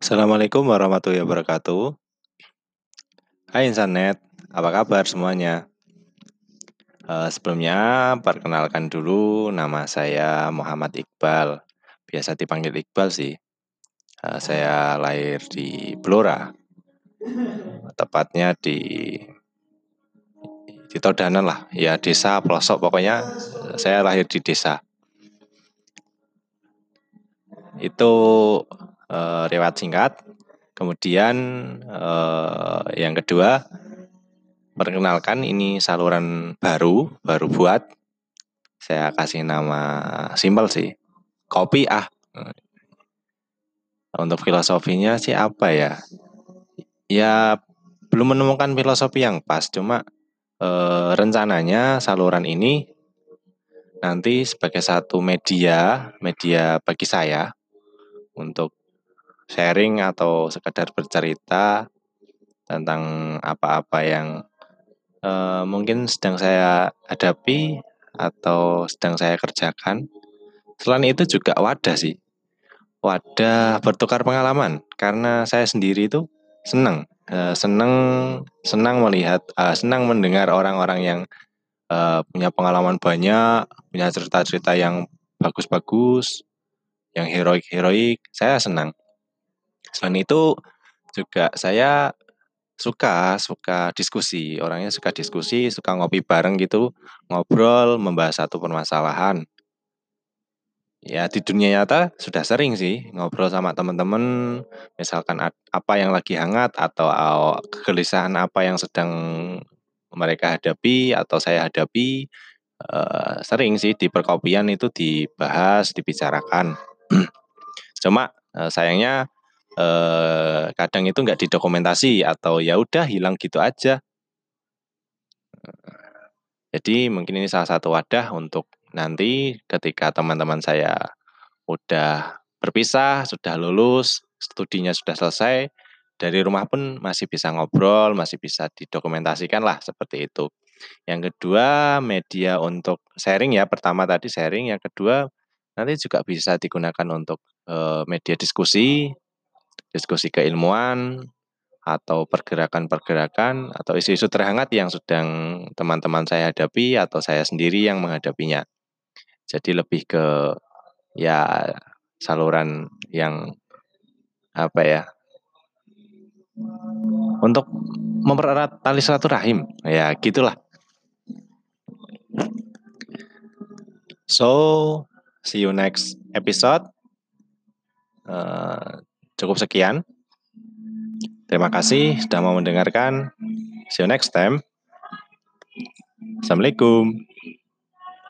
Assalamualaikum warahmatullahi wabarakatuh. Hai Insanet, apa kabar semuanya? Uh, sebelumnya, perkenalkan dulu nama saya Muhammad Iqbal. Biasa dipanggil Iqbal sih. Uh, saya lahir di Blora, tepatnya di di Todanan lah, ya desa pelosok pokoknya. Saya lahir di desa. Itu uh, riwayat singkat. Kemudian uh, yang kedua, perkenalkan ini saluran baru, baru buat. Saya kasih nama simpel sih, kopi ah. Untuk filosofinya sih apa ya? Ya belum menemukan filosofi yang pas, cuma uh, rencananya saluran ini nanti sebagai satu media, media bagi saya untuk sharing atau sekedar bercerita tentang apa-apa yang uh, mungkin sedang saya hadapi atau sedang saya kerjakan. Selain itu juga wadah sih. Wadah bertukar pengalaman karena saya sendiri itu senang uh, senang senang melihat uh, senang mendengar orang-orang yang uh, punya pengalaman banyak, punya cerita-cerita yang bagus-bagus, yang heroik-heroik, saya senang. Selain itu juga saya suka suka diskusi. Orangnya suka diskusi suka ngopi bareng gitu ngobrol membahas satu permasalahan. Ya di dunia nyata sudah sering sih ngobrol sama teman-teman misalkan apa yang lagi hangat atau kegelisahan apa yang sedang mereka hadapi atau saya hadapi uh, sering sih di perkopian itu dibahas dibicarakan. Cuma uh, sayangnya eh, kadang itu nggak didokumentasi atau ya udah hilang gitu aja. Jadi mungkin ini salah satu wadah untuk nanti ketika teman-teman saya udah berpisah, sudah lulus, studinya sudah selesai, dari rumah pun masih bisa ngobrol, masih bisa didokumentasikan lah seperti itu. Yang kedua, media untuk sharing ya. Pertama tadi sharing, yang kedua nanti juga bisa digunakan untuk uh, media diskusi diskusi keilmuan atau pergerakan-pergerakan atau isu-isu terhangat yang sedang teman-teman saya hadapi atau saya sendiri yang menghadapinya. Jadi lebih ke ya saluran yang apa ya untuk mempererat tali silaturahim. Ya gitulah. So see you next episode. Uh, Cukup sekian. Terima kasih sudah mau mendengarkan. See you next time. Assalamualaikum.